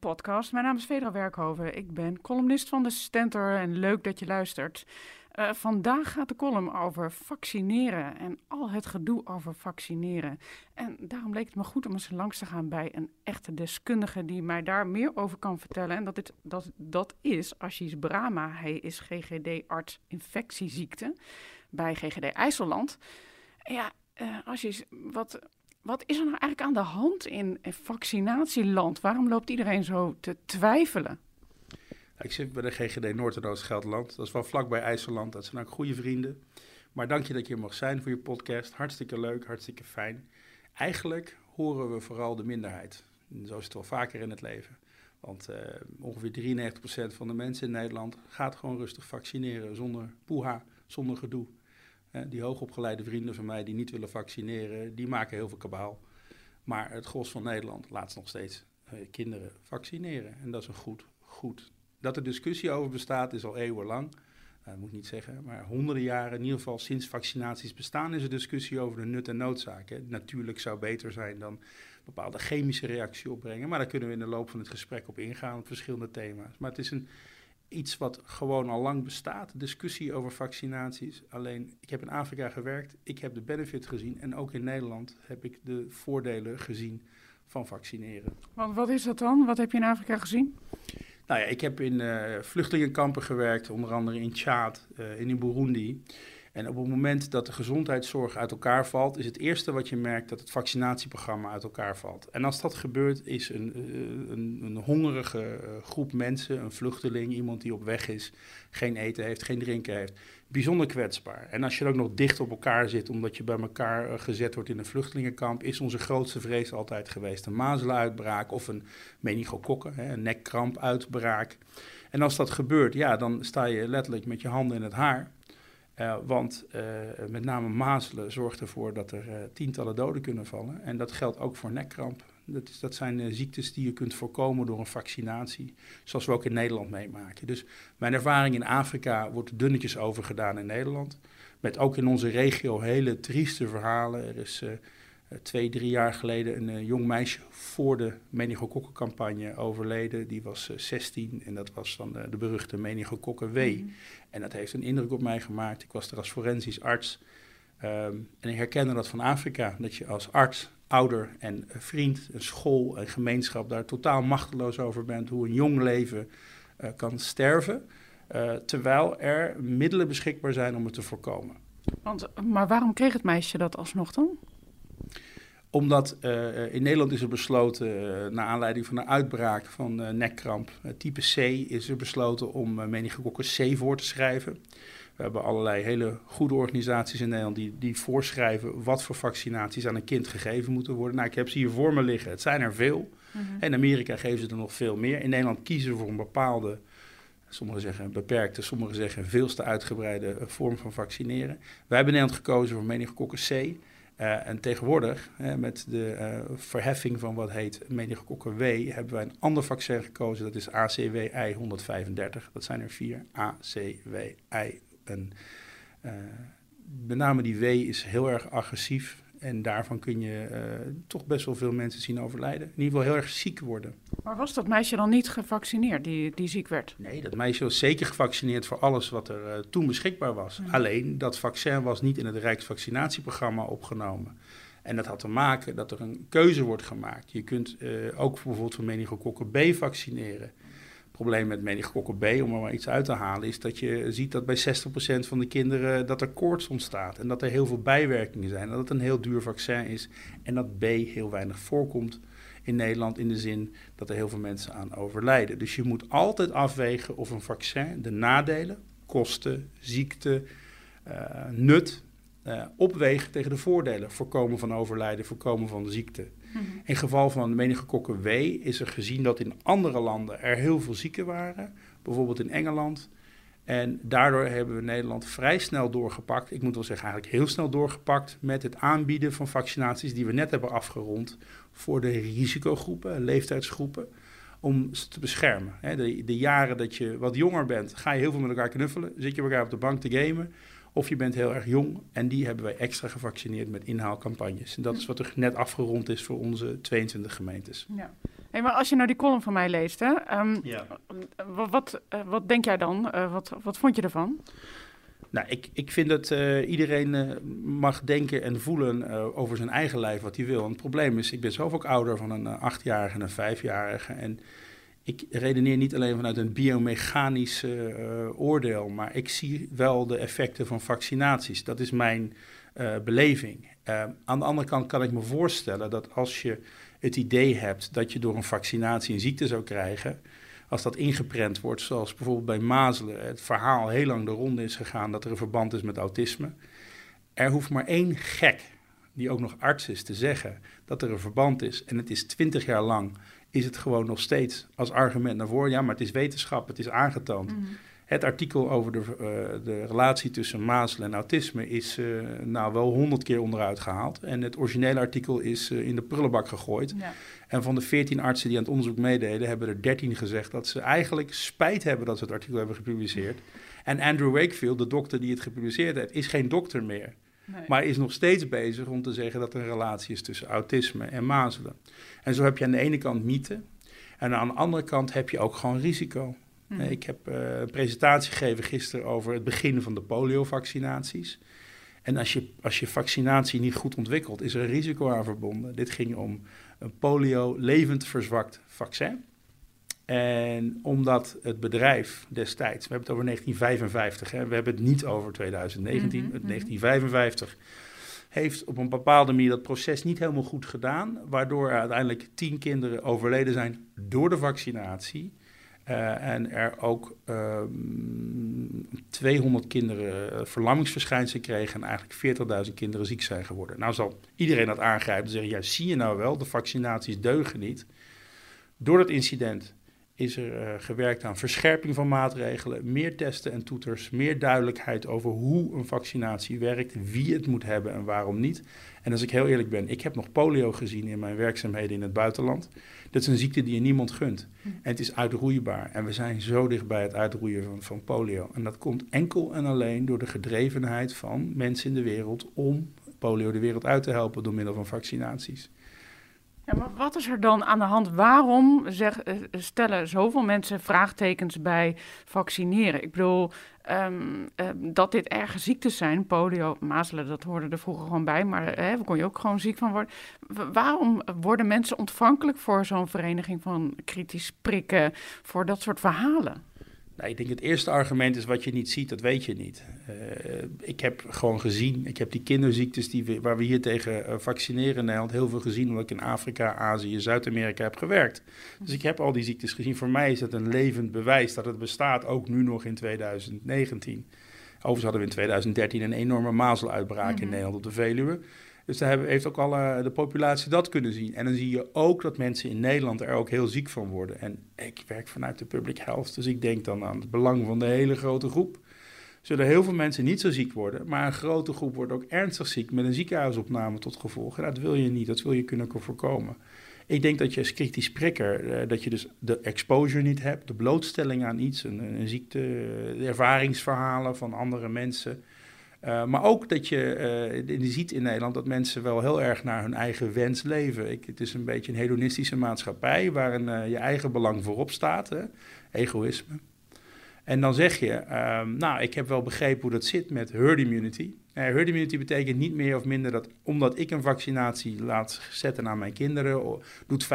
podcast. Mijn naam is Vedra Werkhoven. Ik ben columnist van de Stentor en leuk dat je luistert. Uh, vandaag gaat de column over vaccineren en al het gedoe over vaccineren. En daarom leek het me goed om eens langs te gaan bij een echte deskundige die mij daar meer over kan vertellen. En dat, dit, dat, dat is Ashish Brahma. Hij is GGD-arts infectieziekten bij GGD IJsseland. Ja, uh, wat, wat is er nou eigenlijk aan de hand in vaccinatieland? Waarom loopt iedereen zo te twijfelen? Ik zit bij de GGD Noord- en Oost-Gelderland. Dat is wel vlakbij IJsseland. Dat zijn ook goede vrienden. Maar dank je dat je hier mag zijn voor je podcast. Hartstikke leuk, hartstikke fijn. Eigenlijk horen we vooral de minderheid. zo is het wel vaker in het leven. Want uh, ongeveer 93% van de mensen in Nederland gaat gewoon rustig vaccineren zonder poeha, zonder gedoe. Die hoogopgeleide vrienden van mij die niet willen vaccineren, die maken heel veel kabaal. Maar het gros van Nederland laat nog steeds uh, kinderen vaccineren. En dat is een goed, goed dat er discussie over bestaat is al eeuwenlang. Dat moet ik niet zeggen, maar honderden jaren, in ieder geval sinds vaccinaties bestaan, is er discussie over de nut en noodzaak. Natuurlijk zou beter zijn dan bepaalde chemische reactie opbrengen, maar daar kunnen we in de loop van het gesprek op ingaan op verschillende thema's. Maar het is een, iets wat gewoon al lang bestaat, discussie over vaccinaties. Alleen, ik heb in Afrika gewerkt, ik heb de benefit gezien en ook in Nederland heb ik de voordelen gezien van vaccineren. Want wat is dat dan? Wat heb je in Afrika gezien? Nou ja, ik heb in uh, vluchtelingenkampen gewerkt, onder andere in Tjaad uh, in Burundi. En op het moment dat de gezondheidszorg uit elkaar valt, is het eerste wat je merkt dat het vaccinatieprogramma uit elkaar valt. En als dat gebeurt, is een, eh, een, een hongerige eh, groep mensen, een vluchteling, iemand die op weg is, geen eten heeft, geen drinken heeft, bijzonder kwetsbaar. En als je ook nog dicht op elkaar zit, omdat je bij elkaar eh, gezet wordt in een vluchtelingenkamp, is onze grootste vrees altijd geweest een mazelenuitbraak of een meningokokken, een nekkrampuitbraak. En als dat gebeurt, ja, dan sta je letterlijk met je handen in het haar. Uh, want uh, met name mazelen zorgt ervoor dat er uh, tientallen doden kunnen vallen. En dat geldt ook voor nekkramp. Dat, is, dat zijn ziektes die je kunt voorkomen door een vaccinatie, zoals we ook in Nederland meemaken. Dus mijn ervaring in Afrika wordt dunnetjes overgedaan in Nederland. Met ook in onze regio hele trieste verhalen. Er is eh, twee, drie jaar geleden een uh, jong meisje voor de meningokokkencampagne overleden. Die was 16 eh, en dat was dan de beruchte meningokokken W. Mm En dat heeft een indruk op mij gemaakt. Ik was er als forensisch arts. Um, en ik herkende dat van Afrika, dat je als arts, ouder en vriend, een school en gemeenschap daar totaal machteloos over bent. Hoe een jong leven kan sterven, terwijl er middelen beschikbaar zijn om het te voorkomen. Want, maar waarom kreeg het meisje dat alsnog dan? Omdat uh, in Nederland is er besloten, uh, naar aanleiding van een uitbraak van nekkramp type C, is er besloten om meningokokken C voor te schrijven. We hebben allerlei hele goede organisaties in Nederland die, die voorschrijven wat voor vaccinaties aan een kind gegeven moeten worden. Nou, ik heb ze hier voor me liggen. Het zijn er veel. Mm -hmm. In Amerika geven ze er nog veel meer. In Nederland kiezen we voor een bepaalde, sommigen zeggen een beperkte, sommigen zeggen een veelste uitgebreide vorm van vaccineren. Wij hebben in Nederland gekozen voor meningokokken C. Uh, en tegenwoordig, met de uh, verheffing van wat heet meningokokken W, hebben wij een ander vaccin gekozen. Dat is ACWI 135. Dat zijn er vier. ACWI. En, met name die W is heel erg agressief. En daarvan kun je toch best wel veel mensen zien overlijden. In ieder geval heel erg ziek worden. Maar was dat meisje dan niet gevaccineerd, die, die ziek werd? Nee, dat meisje was zeker gevaccineerd voor alles wat er uh, toen beschikbaar was. Ja. Alleen, dat vaccin was niet in het Rijksvaccinatieprogramma opgenomen. En dat had te maken dat er een keuze wordt gemaakt. Je kunt uh, ook bijvoorbeeld voor meningokokken B vaccineren. Probleem met meningokokken B, om er maar iets uit te halen, is dat je ziet dat bij 60% van de kinderen dat er koorts ontstaat. En dat er heel veel bijwerkingen zijn. Dat het een heel duur vaccin is. En dat B heel weinig voorkomt in Nederland in de zin dat er heel veel mensen aan overlijden. Dus je moet altijd afwegen of een vaccin de nadelen, kosten, ziekte, uh, nut uh, opweegt tegen de voordelen. Voorkomen van overlijden, voorkomen van ziekte. -hmm. In geval van meningokokken W is er gezien dat in andere landen er heel veel zieken waren. Bijvoorbeeld in Engeland. En daardoor hebben we Nederland vrij snel doorgepakt. Ik moet wel zeggen, eigenlijk heel snel doorgepakt met het aanbieden van vaccinaties die we net hebben afgerond voor de risicogroepen, leeftijdsgroepen, om ze te beschermen. De, de, jaren dat je wat jonger bent, ga je heel veel met elkaar knuffelen, zit je elkaar op de bank te gamen. Of je bent heel erg jong en die hebben wij extra gevaccineerd met inhaalcampagnes. En dat is wat er net afgerond is voor onze 22 gemeentes. Ja. Hey, maar als je nou die column van mij leest, hè, ehm, Ja. wat, wat, eh, wat denk jij dan? Eh, wat, wat vond je ervan? Nou, ik, ik vind dat eh, iedereen mag denken en voelen over zijn eigen lijf wat hij wil. En het probleem is, ik ben zelf ook ouder van een achtjarige en een vijfjarige. En ik redeneer niet alleen vanuit een biomechanisch eh, oordeel, maar ik zie wel de effecten van vaccinaties. Dat is mijn eh, beleving. Eh, aan de andere kant kan ik me voorstellen dat als je het idee hebt dat je door een vaccinatie een ziekte zou krijgen, als dat ingeprent wordt, zoals bijvoorbeeld bij mazelen, het verhaal heel lang de ronde is gegaan dat er een verband is met autisme. Er hoeft maar één gek, die ook nog arts is, te zeggen dat er een verband is. En het is twintig jaar lang, is het gewoon nog steeds als argument naar voren. Ja, maar het is wetenschap, het is aangetoond. Het artikel over de, uh, de relatie tussen mazelen en autisme is uh, nou wel honderd keer onderuit gehaald. En het originele artikel is uh, in de prullenbak gegooid. Ja. En van de veertien artsen die aan het onderzoek meededen, hebben er dertien gezegd dat ze eigenlijk spijt hebben dat ze het artikel hebben gepubliceerd. En Andrew Wakefield, de dokter die het gepubliceerd heeft, is geen dokter meer. Nee. Maar is nog steeds bezig om te zeggen dat er een relatie is tussen autisme en mazelen. En zo heb je aan de ene kant mythe. En aan de andere kant heb je ook gewoon risico. Mm. Ik heb uh, een presentatie gegeven gisteren over het begin van de poliovaccinaties. En als je, als je vaccinatie niet goed ontwikkelt, is er een risico aan verbonden. Dit ging om een polio levend verzwakt vaccin. En omdat het bedrijf destijds, we hebben het over 1955, hè, we hebben het niet over 2019, mm-hmm, 1955, heeft op een bepaalde manier dat proces niet helemaal goed gedaan, waardoor er uiteindelijk tien kinderen overleden zijn door de vaccinatie. Uh, en er ook uh, 200 kinderen verlammingsverschijnselen kregen en eigenlijk 40.000 kinderen ziek zijn geworden. Nou zal iedereen dat aangrijpen en zeggen, ja zie je nou wel, de vaccinaties deugen niet. Door dat incident is er uh, gewerkt aan verscherping van maatregelen, meer testen en toeters, meer duidelijkheid over hoe een vaccinatie werkt, wie het moet hebben en waarom niet. En als ik heel eerlijk ben, ik heb nog polio gezien in mijn werkzaamheden in het buitenland. Dat is een ziekte die je niemand gunt. En het is uitroeibaar. En we zijn zo dicht bij het uitroeien van, van polio. En dat komt enkel en alleen door de gedrevenheid van mensen in de wereld om polio de wereld uit te helpen door middel van vaccinaties. Maar wat is er dan aan de hand? Waarom zeg, stellen zoveel mensen vraagtekens bij vaccineren? Ik bedoel, um, um, dat dit erge ziektes zijn, polio, mazelen, dat hoorde er vroeger gewoon bij, maar hè, daar kon je ook gewoon ziek van worden. Waarom worden mensen ontvankelijk voor zo'n vereniging van kritisch prikken, voor dat soort verhalen? Nou, ik denk het eerste argument is wat je niet ziet, dat weet je niet. Uh, ik heb gewoon gezien, ik heb die kinderziektes die we, waar we hier tegen uh, vaccineren in Nederland heel veel gezien, omdat ik in Afrika, Azië, Zuid-Amerika heb gewerkt. Dus ik heb al die ziektes gezien. Voor mij is dat een levend bewijs dat het bestaat, ook nu nog in 2019. Overigens hadden we in 2013 een enorme mazeluitbraak in Nederland op de Veluwe. Dus daar heeft ook al uh, de populatie dat kunnen zien. En dan zie je ook dat mensen in Nederland er ook heel ziek van worden. En ik werk vanuit de public health, dus ik denk dan aan het belang van de hele grote groep. Zullen heel veel mensen niet zo ziek worden, maar een grote groep wordt ook ernstig ziek met een ziekenhuisopname tot gevolg. En dat wil je niet, dat wil je kunnen voorkomen. Ik denk dat je als kritisch prikker, uh, dat je dus de exposure niet hebt, de blootstelling aan iets, een, een ziekte, de ervaringsverhalen van andere mensen. Uh, maar ook dat je, uh, je ziet in Nederland dat mensen wel heel erg naar hun eigen wens leven. Ik, het is een beetje een hedonistische maatschappij waarin uh, je eigen belang voorop staat, hè? egoïsme. En dan zeg je, nou, ik heb wel begrepen hoe dat zit met herd immunity. herd immunity betekent niet meer of minder dat omdat ik een vaccinatie laat zetten aan mijn kinderen, doet 95%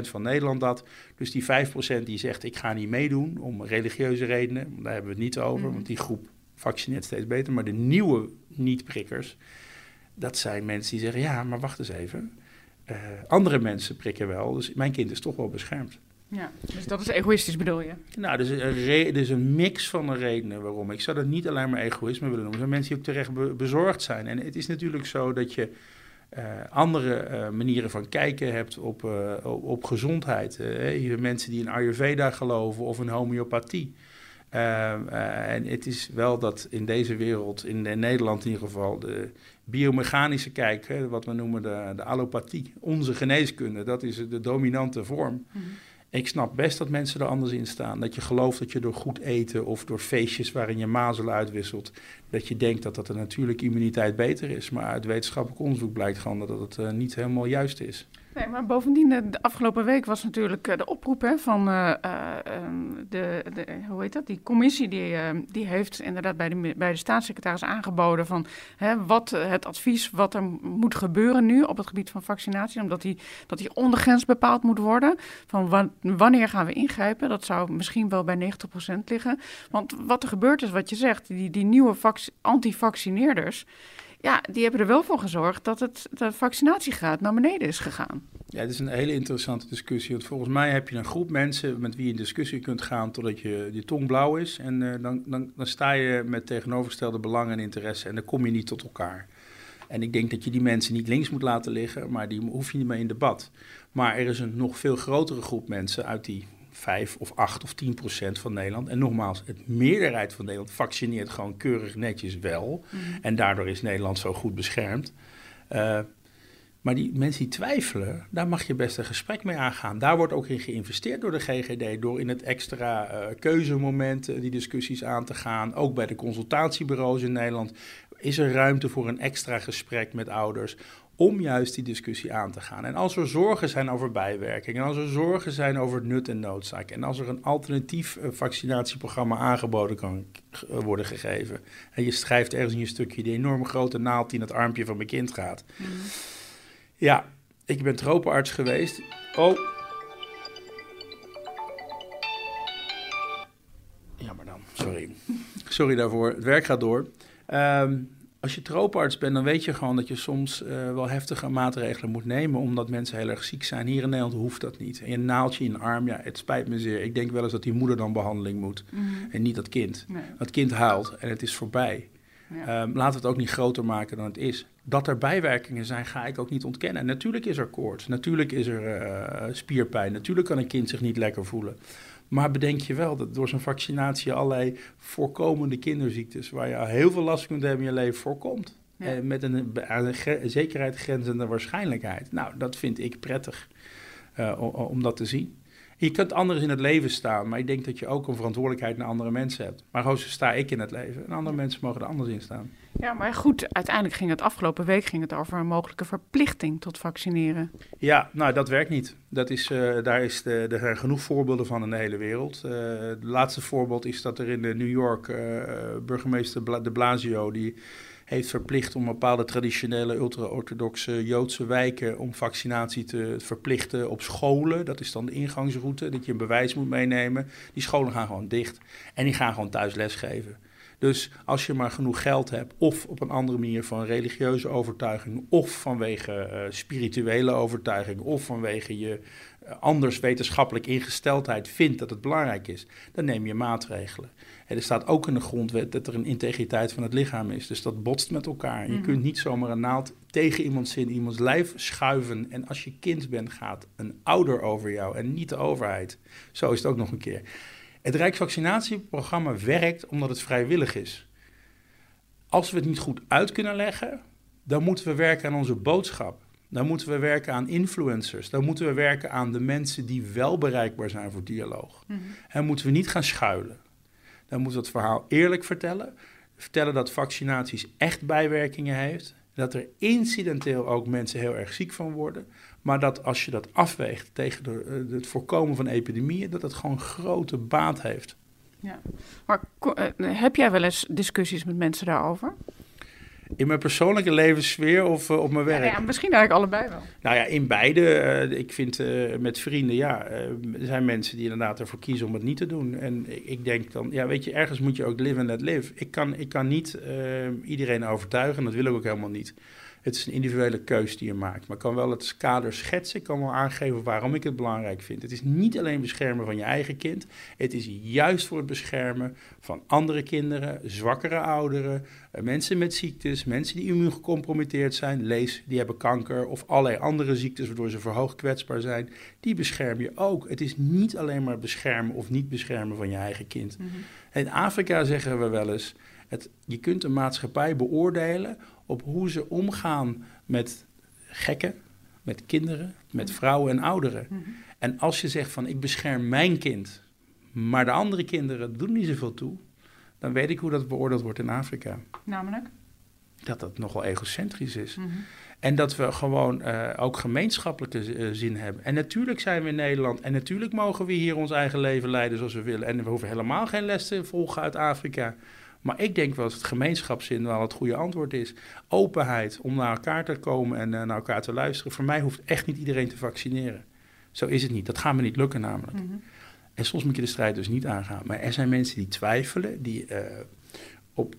van Nederland dat. Dus die 5% die zegt, ik ga niet meedoen om religieuze redenen, daar hebben we het niet over, mm-hmm. want die groep vaccineert steeds beter. Maar de nieuwe niet-prikkers, dat zijn mensen die zeggen: ja, maar wacht eens even. Uh, andere mensen prikken wel, dus mijn kind is toch wel beschermd. Ja, dus dat is egoïstisch bedoel je? Nou, dus er is een mix van de redenen waarom. Ik zou dat niet alleen maar egoïsme willen noemen. Er zijn mensen die ook terecht be bezorgd zijn. En het is natuurlijk zo dat je uh, andere uh, manieren van kijken hebt op, uh, op, op, gezondheid. Mensen die in Ayurveda geloven of in homeopathie. Uh, uh, en het is wel dat in deze wereld, in, in, Nederland in ieder geval, de biomechanische kijk, hè, wat we noemen de, de allopathie, onze geneeskunde, dat is de dominante vorm. Mm-hmm. Ik snap best dat mensen er anders in staan. Dat je gelooft dat je door goed eten of door feestjes waarin je mazelen uitwisselt, dat je denkt dat dat de natuurlijke immuniteit beter is. Maar uit wetenschappelijk onderzoek blijkt gewoon dat het uh, niet helemaal juist is. Nee, maar bovendien, de, afgelopen week was natuurlijk de oproep hè, van ehm, de, de, hoe heet dat, die commissie die, die heeft inderdaad bij de, bij de staatssecretaris aangeboden van hè, wat het advies wat er moet gebeuren nu op het gebied van vaccinatie, omdat die, dat die ondergrens bepaald moet worden van wanneer gaan we ingrijpen. Dat zou misschien wel bij 90% liggen. Want wat er gebeurt is wat je zegt, die, die nieuwe antivaccineerders ja, die hebben er wel voor gezorgd dat het, de vaccinatiegraad naar beneden is gegaan. Ja, het is een hele interessante discussie. Want volgens mij heb je een groep mensen met wie je in discussie kunt gaan totdat je, je tong blauw is. En uh, dan, dan, dan sta je met tegenovergestelde belangen en interesse en dan kom je niet tot elkaar. En ik denk dat je die mensen niet links moet laten liggen, maar die hoef je niet mee in debat. Maar er is een nog veel grotere groep mensen uit die 5 of 8 of 10 procent van Nederland. En nogmaals, het meerderheid van Nederland vaccineert gewoon keurig netjes wel. Mhm. En daardoor is Nederland zo goed beschermd. Uh, maar die mensen die twijfelen, daar mag je best een gesprek mee aangaan. Daar wordt ook in geïnvesteerd door de GGD, door in het extra uh, keuzemoment die discussies aan te gaan. Ook bij de consultatiebureaus in Nederland is er ruimte voor een extra gesprek met ouders om juist die discussie aan te gaan. En als er zorgen zijn over bijwerkingen, en als er zorgen zijn over nut en noodzaak, en als er een alternatief eh, vaccinatieprogramma aangeboden kan eh, worden gegeven, en je schrijft ergens in je stukje die enorme grote naald die in het armpje van mijn kind gaat. Mhm. Ja, ik ben tropenarts geweest. Oh. Jammer dan, sorry. Sorry daarvoor, het werk gaat door. Um, als je trooparts bent, dan weet je gewoon dat je soms uh, wel heftige maatregelen moet nemen, omdat mensen heel erg ziek zijn. Hier in Nederland hoeft dat niet. En je naaldje in de arm, ja, het spijt me zeer. Ik denk wel eens dat die moeder dan behandeling moet mhm. en niet dat kind. Nee. Dat kind huilt en het is voorbij. Ja. Um, laten we het ook niet groter maken dan het is. Dat er bijwerkingen zijn, ga ik ook niet ontkennen. natuurlijk is er koorts, natuurlijk is er uh, spierpijn, natuurlijk kan een kind zich niet lekker voelen. Maar bedenk je wel dat door zo'n vaccinatie allerlei voorkomende kinderziektes, waar je heel veel last kunt hebben in je leven, voorkomt. Eh, met een, een, zekerheid grenzende waarschijnlijkheid. Nou, dat vind ik prettig uh, om dat te zien. Je kunt anders in het leven staan, maar ik denk dat je ook een verantwoordelijkheid naar andere mensen hebt. Maar zo sta ik in het leven en andere mensen mogen er anders in staan. Ja, maar goed, uiteindelijk ging het afgelopen week ging het over een mogelijke verplichting tot vaccineren. Ja, nou dat werkt niet. Dat is, uh, daar is de, er zijn genoeg voorbeelden van in de hele wereld. Uh, het laatste voorbeeld is dat er in New York uh, burgemeester de Blasio, die heeft verplicht om bepaalde traditionele ultra-orthodoxe Joodse wijken om vaccinatie te verplichten op scholen. Dat is dan de ingangsroute, dat je een bewijs moet meenemen. Die scholen gaan gewoon dicht en die gaan gewoon thuis lesgeven. Dus als je maar genoeg geld hebt, of op een andere manier van religieuze overtuiging, of vanwege uh, spirituele overtuiging, of vanwege je anders wetenschappelijk ingesteldheid vindt dat het belangrijk is, dan neem je maatregelen. En er staat ook in de grondwet dat er een integriteit van het lichaam is. Dus dat botst met elkaar. Je mhm. kunt niet zomaar een naald tegen iemands in iemands lijf schuiven. En als je kind bent, gaat een ouder over jou en niet de overheid. Zo is het ook nog een keer. Het Rijksvaccinatieprogramma werkt omdat het vrijwillig is. Als we het niet goed uit kunnen leggen, dan moeten we werken aan onze boodschap. Dan moeten we werken aan influencers. Dan moeten we werken aan de mensen die wel bereikbaar zijn voor dialoog. Mm En moeten we niet gaan schuilen. Dan moeten we het verhaal eerlijk vertellen. Vertellen dat vaccinaties echt bijwerkingen heeft. Dat er incidenteel ook mensen heel erg ziek van worden. Maar dat als je dat afweegt tegen de, het voorkomen van epidemieën, dat het gewoon grote baat heeft. Ja. Maar eh, heb jij wel eens discussies met mensen daarover? In mijn persoonlijke levenssfeer of uh, op mijn werk? Ja, ja, misschien eigenlijk allebei wel. Nou ja, in beide. Uh, ik vind uh, met vrienden, ja, er zijn mensen die inderdaad ervoor kiezen om het niet te doen. En ik denk dan, ja, weet je, ergens moet je ook live and let live. Ik kan, ik kan niet iedereen overtuigen, dat wil ik ook helemaal niet. Het is een individuele keus die je maakt. Maar ik kan wel het kader schetsen. Ik kan wel aangeven waarom ik het belangrijk vind. Het is niet alleen beschermen van je eigen kind. Het is juist voor het beschermen van andere kinderen, zwakkere ouderen, eh, mensen met ziektes, mensen die immuungecompromitteerd zijn. Lees, die hebben kanker of allerlei andere ziektes waardoor ze verhoogd kwetsbaar zijn. Die bescherm je ook. Het is niet alleen maar beschermen of niet beschermen van je eigen kind. Mhm. In Afrika zeggen we wel eens. Het, je kunt een maatschappij beoordelen op hoe ze omgaan met gekken, met kinderen, met vrouwen en ouderen. Mhm. En als je zegt van ik bescherm mijn kind, maar de andere kinderen doen niet zoveel toe, dan weet ik hoe dat beoordeeld wordt in Afrika. Namelijk? Dat dat nogal egocentrisch is. Mhm. En dat we gewoon uh, ook gemeenschappelijke uh, zin hebben. En natuurlijk zijn we in Nederland. En natuurlijk mogen we hier ons eigen leven leiden zoals we willen. En we hoeven helemaal geen les te volgen uit Afrika. Maar ik denk wel dat het gemeenschapszin wel het goede antwoord is. Openheid om naar elkaar te komen en uh, naar elkaar te luisteren. Voor mij hoeft echt niet iedereen te vaccineren. Zo is het niet. Dat gaat me niet lukken namelijk. Mm -hmm. En soms moet je de strijd dus niet aangaan. Maar er zijn mensen die twijfelen, die op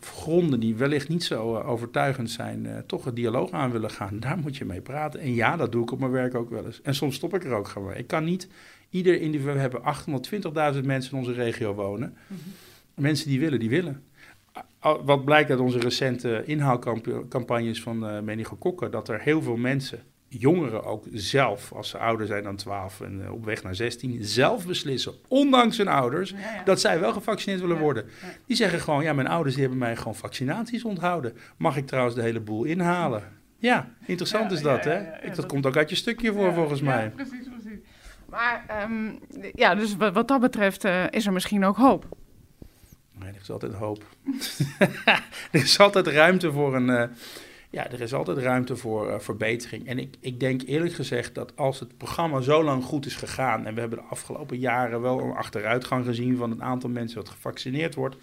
gronden die wellicht niet zo uh, overtuigend zijn, uh, toch een dialoog aan willen gaan. Daar moet je mee praten. En ja, dat doe ik op mijn werk ook wel eens. En soms stop ik er ook gewoon. Ik kan niet ieder individu. We hebben 820.000 mensen in onze regio wonen. Mm -hmm. Mensen die willen, die willen. Wat blijkt uit onze recente inhaalcampagnes van uh, meningokokken, dat er heel veel mensen jongeren ook zelf, als ze ouder zijn dan 12 en uh, op weg naar 16, zelf beslissen, ondanks hun ouders, ja, ja. dat zij wel gevaccineerd willen ja, worden. Die zeggen gewoon, ja, mijn ouders die hebben mij gewoon vaccinaties onthouden. Mag ik trouwens de hele boel inhalen? Ja, interessant is dat, hè? dat, dat, komt ook uit je stukje voor, volgens mij. precies, precies. Maar um, ja, dus wat, wat dat betreft uh, is er misschien ook hoop. Nee, er is altijd hoop. er is altijd ruimte voor een... Uh, ja, er is altijd ruimte voor uh, verbetering. En ik, ik denk eerlijk gezegd dat als het programma zo lang goed is gegaan. en we hebben de afgelopen jaren wel een achteruitgang gezien van het aantal mensen dat gevaccineerd wordt.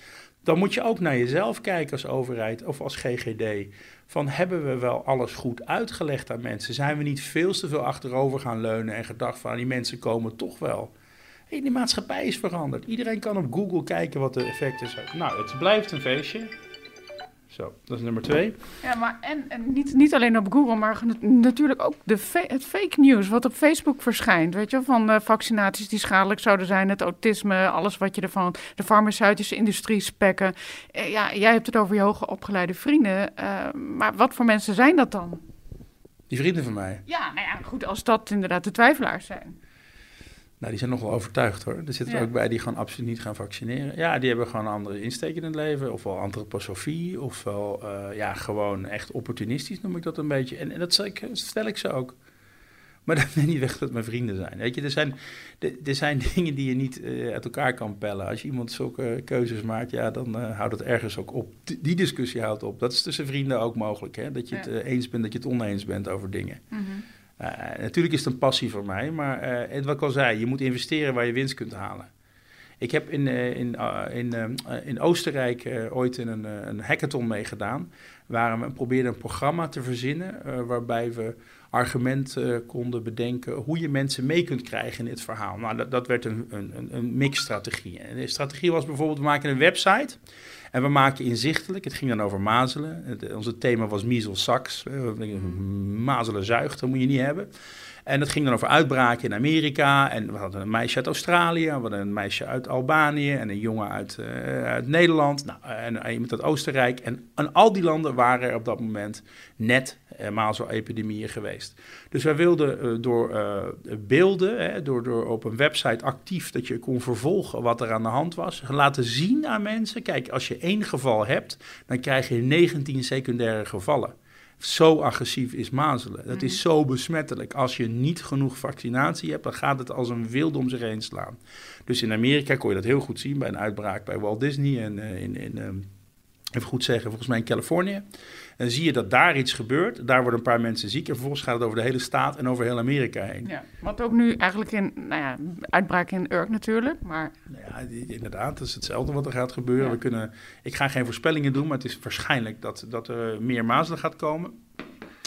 dan moet je ook naar jezelf kijken als overheid of als GGD. Van hebben we wel alles goed uitgelegd aan mensen? Zijn we niet veel te veel achterover gaan leunen en gedacht van die mensen komen toch wel? Hey, de maatschappij is veranderd. Iedereen kan op Google kijken wat de effecten zijn. Nou, het blijft een feestje. Zo, dat is nummer twee. Ja, maar en, en niet, niet alleen op Google, maar natuurlijk ook de het fake news wat op Facebook verschijnt. Weet je, van uh, vaccinaties die schadelijk zouden zijn, het autisme, alles wat je ervan, de farmaceutische industrie spekken. Uh, ja, jij hebt het over je hoge opgeleide vrienden, uh, maar wat voor mensen zijn dat dan? Die vrienden van mij? Ja, nou ja, goed, als dat inderdaad de twijfelaars zijn. Nou, die zijn nog wel overtuigd hoor. Er zitten ja. ook bij die gewoon absoluut niet gaan vaccineren. Ja, die hebben gewoon een andere insteek in het leven. Ofwel antroposofie, ofwel uh, ja, gewoon echt opportunistisch noem ik dat een beetje. En, en dat, ik, dat stel ik ze ook. Maar dat neemt niet weg dat mijn vrienden zijn. Weet je, er zijn, er zijn dingen die je niet uh, uit elkaar kan pellen. Als je iemand zulke keuzes maakt, ja, dan uh, houdt het ergens ook op. Die discussie houdt op. Dat is tussen vrienden ook mogelijk. Hè? Dat je ja. het eens bent, dat je het oneens bent over dingen. Mm -hmm. Uh, natuurlijk is het een passie voor mij, maar uh, wat ik al zei, je moet investeren waar je winst kunt halen. Ik heb in, uh, in, in, in Oostenrijk ooit in een, een hackathon meegedaan, waar we probeerden een programma te verzinnen waarbij we argumenten konden bedenken hoe je mensen mee kunt krijgen in dit verhaal. Nou, dat, dat werd een, een, een mixstrategie. En de strategie was bijvoorbeeld, we maken een website en we maken inzichtelijk, het ging dan over mazelen. Het, onze thema was measles, sax. Mazelen zuigt, dat moet je niet hebben. En dat ging dan over uitbraken in Amerika. En we hadden een meisje uit Australië, we hadden een meisje uit Albanië en een jongen uit, uh, uit Nederland. Nou, en iemand uit Oostenrijk. En, en al die landen waren er op dat moment net uh, mazel-epidemieën geweest. Dus wij wilden door beelden, hè, door, door op een website actief dat je kon vervolgen wat er aan de hand was, laten zien aan mensen. Kijk, als je één geval hebt, dan krijg je 19 secundaire gevallen. Zo agressief is mazelen. Dat is zo besmettelijk. Als je niet genoeg vaccinatie hebt, dan gaat het als een wild om zich heen slaan. Dus in Amerika kon je dat heel goed zien bij een uitbraak bij Walt Disney en uh, in, in um, even goed zeggen, volgens mij in Californië. Dan zie je dat daar iets gebeurt. Daar worden een paar mensen ziek. En vervolgens gaat het over de hele staat en over heel Amerika heen. Ja, wat ook nu eigenlijk in, nou ja, uitbraak in Urk natuurlijk. Maar... Nou ja, inderdaad, dat is hetzelfde wat er gaat gebeuren. Ja. We kunnen, ik ga geen voorspellingen doen, maar het is waarschijnlijk dat, dat er meer mazelen gaat komen.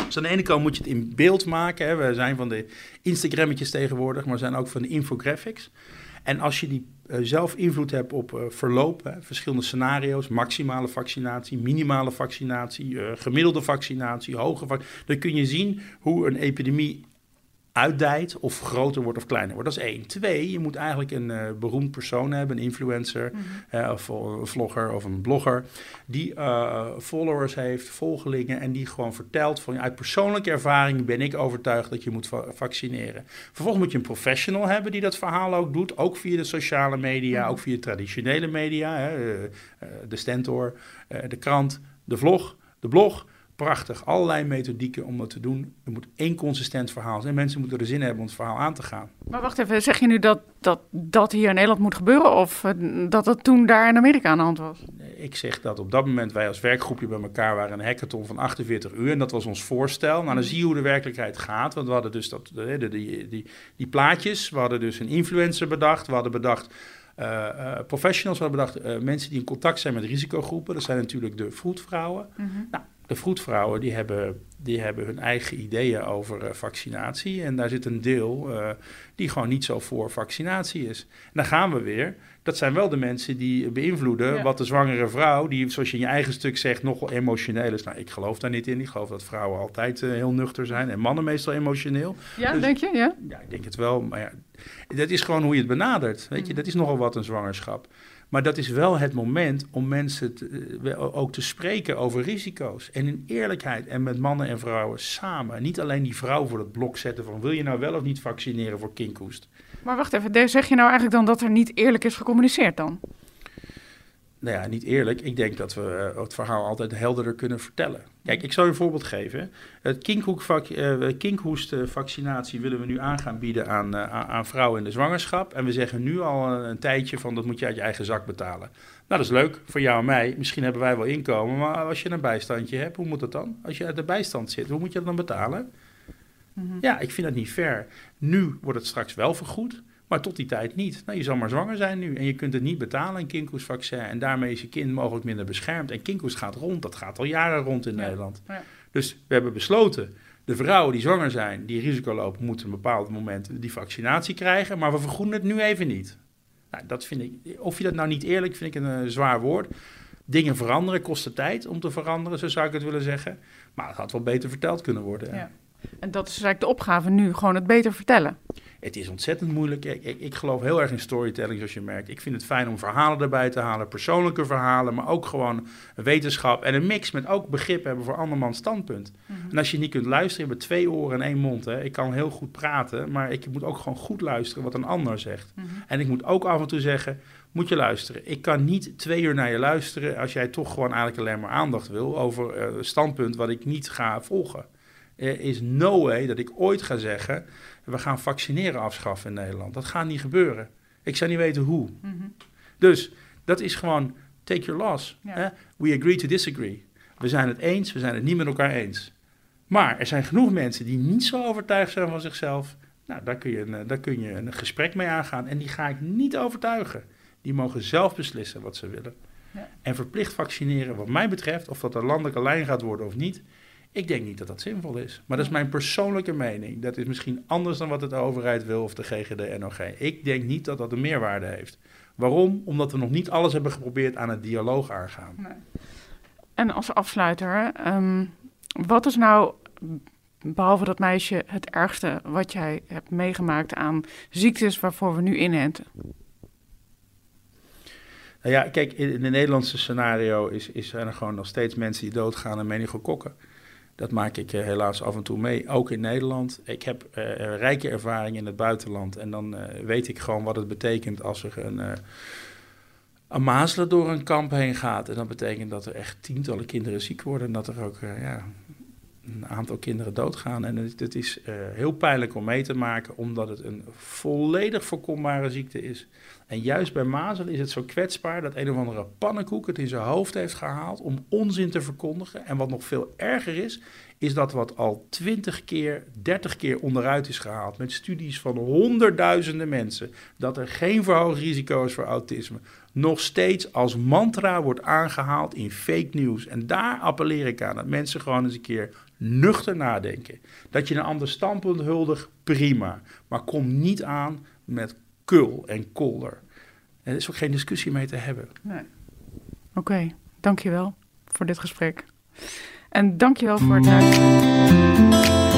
Dus aan de ene kant moet je het in beeld maken. Hè. We zijn van de Instagrammetjes tegenwoordig, maar we zijn ook van de infographics. En als je die uh, zelf invloed hebt op uh, verloop, hè, verschillende scenario's, maximale vaccinatie, minimale vaccinatie, uh, gemiddelde vaccinatie, hoge vaccinatie, dan kun je zien hoe een epidemie uitdijt of groter wordt of kleiner wordt. Dat is één. Twee, je moet eigenlijk een uh, beroemd persoon hebben, een influencer mm -hmm. uh, of een vlogger of een blogger, die uh, followers heeft, volgelingen en die gewoon vertelt van uit persoonlijke ervaring ben ik overtuigd dat je moet va vaccineren. Vervolgens moet je een professional hebben die dat verhaal ook doet, ook via de sociale media, mm -hmm. ook via traditionele media, hè, de Stentor, de krant, de vlog, de blog prachtig. Allerlei methodieken om dat te doen. Er moet één consistent verhaal zijn. Mensen moeten er zin hebben om het verhaal aan te gaan. Maar wacht even, zeg je nu dat dat, dat hier in Nederland moet gebeuren of dat dat toen daar in Amerika aan de hand was? Ik zeg dat op dat moment wij als werkgroepje bij elkaar waren een hackathon van 48 uur. En dat was ons voorstel. Nou, dan mhm. zie je hoe de werkelijkheid gaat. Want we hadden dus dat, de, die, die, die plaatjes. We hadden dus een influencer bedacht. We hadden bedacht uh, professionals. We hadden bedacht mensen die in contact zijn met risicogroepen. Dat zijn natuurlijk de vroedvrouwen. Mm Nou, de vroedvrouwen die hebben, die hebben hun eigen ideeën over uh, vaccinatie. En daar zit een deel die gewoon niet zo voor vaccinatie is. En dan gaan we weer dat zijn wel de mensen die beïnvloeden wat de zwangere vrouw, die zoals je in je eigen stuk zegt, nogal emotioneel is. Nou, ik geloof daar niet in. Ik geloof dat vrouwen altijd uh, heel nuchter zijn en mannen meestal emotioneel. Ja, dus denk je? Ja? ja, ik denk het wel. Maar ja, dat is gewoon hoe je het benadert. Weet je, mm. dat is nogal wat een zwangerschap. Maar dat is wel het moment om mensen te, uh, ook te spreken over risico's. En in eerlijkheid en met mannen en vrouwen samen. Niet alleen die vrouw voor het blok zetten van wil je nou wel of niet vaccineren voor kinkhoest. Maar wacht even, zeg je nou eigenlijk dan dat er niet eerlijk is gecommuniceerd dan? Nou ja, niet eerlijk. Ik denk dat we uh, het verhaal altijd helderder kunnen vertellen. Kijk, ik zal je een voorbeeld geven. Het uh, kinkhoestvaccinatie willen we nu aan gaan bieden aan, aan vrouwen in de zwangerschap. En we zeggen nu al een, een, tijdje van dat moet je uit je eigen zak betalen. Nou, dat is leuk voor jou en mij. Misschien hebben wij wel inkomen, maar als je een bijstandje hebt, hoe moet dat dan? Als je uit de bijstand zit, hoe moet je dat dan betalen? Mhm. Ja, ik vind dat niet fair. Nu wordt het straks wel vergoed, maar tot die tijd niet. Nou, je zal maar zwanger zijn nu en je kunt het niet betalen, een kinkhoestvaccin. En daarmee is je kind mogelijk minder beschermd. En kinkhoest gaat rond, dat gaat al jaren rond in Nederland. Ja. Dus we hebben besloten, de vrouwen die zwanger zijn, die risico lopen, moeten op een bepaald moment die vaccinatie krijgen. Maar we vergoeden het nu even niet. Nou, dat vind ik, of je dat nou niet eerlijk, vind ik een uh, zwaar woord. Dingen veranderen kosten tijd om te veranderen, zo zou ik het willen zeggen. Maar het had wel beter verteld kunnen worden. Ja. En dat is eigenlijk de opgave nu, gewoon het beter vertellen. Het is ontzettend moeilijk. Ik, ik, ik, geloof heel erg in storytelling, zoals je merkt. Ik vind het fijn om verhalen erbij te halen, persoonlijke verhalen, maar ook gewoon wetenschap en een mix met ook begrip hebben voor andermans standpunt. Mhm. En als je niet kunt luisteren, je hebt twee oren en één mond. Hè. Ik kan heel goed praten, maar ik moet ook gewoon goed luisteren wat een ander zegt. Mhm. En ik moet ook af en toe zeggen, moet je luisteren. Ik kan niet twee uur naar je luisteren als jij toch gewoon eigenlijk alleen maar aandacht wil over uh, een standpunt wat ik niet ga volgen. Er is no way dat ik ooit ga zeggen, we gaan vaccineren afschaffen in Nederland. Dat gaat niet gebeuren. Ik zou niet weten hoe. Mhm. Dus dat is gewoon take your loss. We agree to disagree. We zijn het eens, we zijn het niet met elkaar eens. Maar er zijn genoeg mensen die niet zo overtuigd zijn van zichzelf. Nou, daar kun je een, daar kun je een gesprek mee aangaan. En die ga ik niet overtuigen. Die mogen zelf beslissen wat ze willen. Ja. En verplicht vaccineren, wat mij betreft, of dat een landelijke lijn gaat worden of niet, ik denk niet dat dat zinvol is. Maar dat is mijn persoonlijke mening. Dat is misschien anders dan wat de overheid wil of de GGD NOG. Ik denk niet dat dat een meerwaarde heeft. Waarom? Omdat we nog niet alles hebben geprobeerd aan het dialoog aangaan. Nee. En als afsluiter, ehm, wat is nou, behalve dat meisje, het ergste wat jij hebt meegemaakt aan ziektes waarvoor we nu inhenten? Nou ja, kijk, in het Nederlandse scenario is, is er gewoon nog steeds mensen die doodgaan aan meningokokken. Dat maak ik eh, helaas af en toe mee, ook in Nederland. Ik heb uh, rijke ervaring in het buitenland en dan weet ik gewoon wat het betekent als er een, een mazelen door een kamp heen gaat. En dat betekent dat er echt tientallen kinderen ziek worden en dat er ook ja, een aantal kinderen doodgaan. En het, is heel pijnlijk om mee te maken, omdat het een volledig voorkombare ziekte is. En juist bij mazelen is het zo kwetsbaar dat een of andere pannenkoek het in zijn hoofd heeft gehaald om onzin te verkondigen. En wat nog veel erger is, is dat wat al 20 keer, 30 keer onderuit is gehaald met studies van honderdduizenden mensen, dat er geen verhoogd risico is voor autisme, nog steeds als mantra wordt aangehaald in fake news. En daar appelleer ik aan dat mensen gewoon eens een keer nuchter nadenken. Dat je een ander standpunt huldigt, prima. Maar kom niet aan met kul en kolder. En er is ook geen discussie mee te hebben. Nee. Oké, dankjewel voor dit gesprek. En dankjewel voor het luisteren.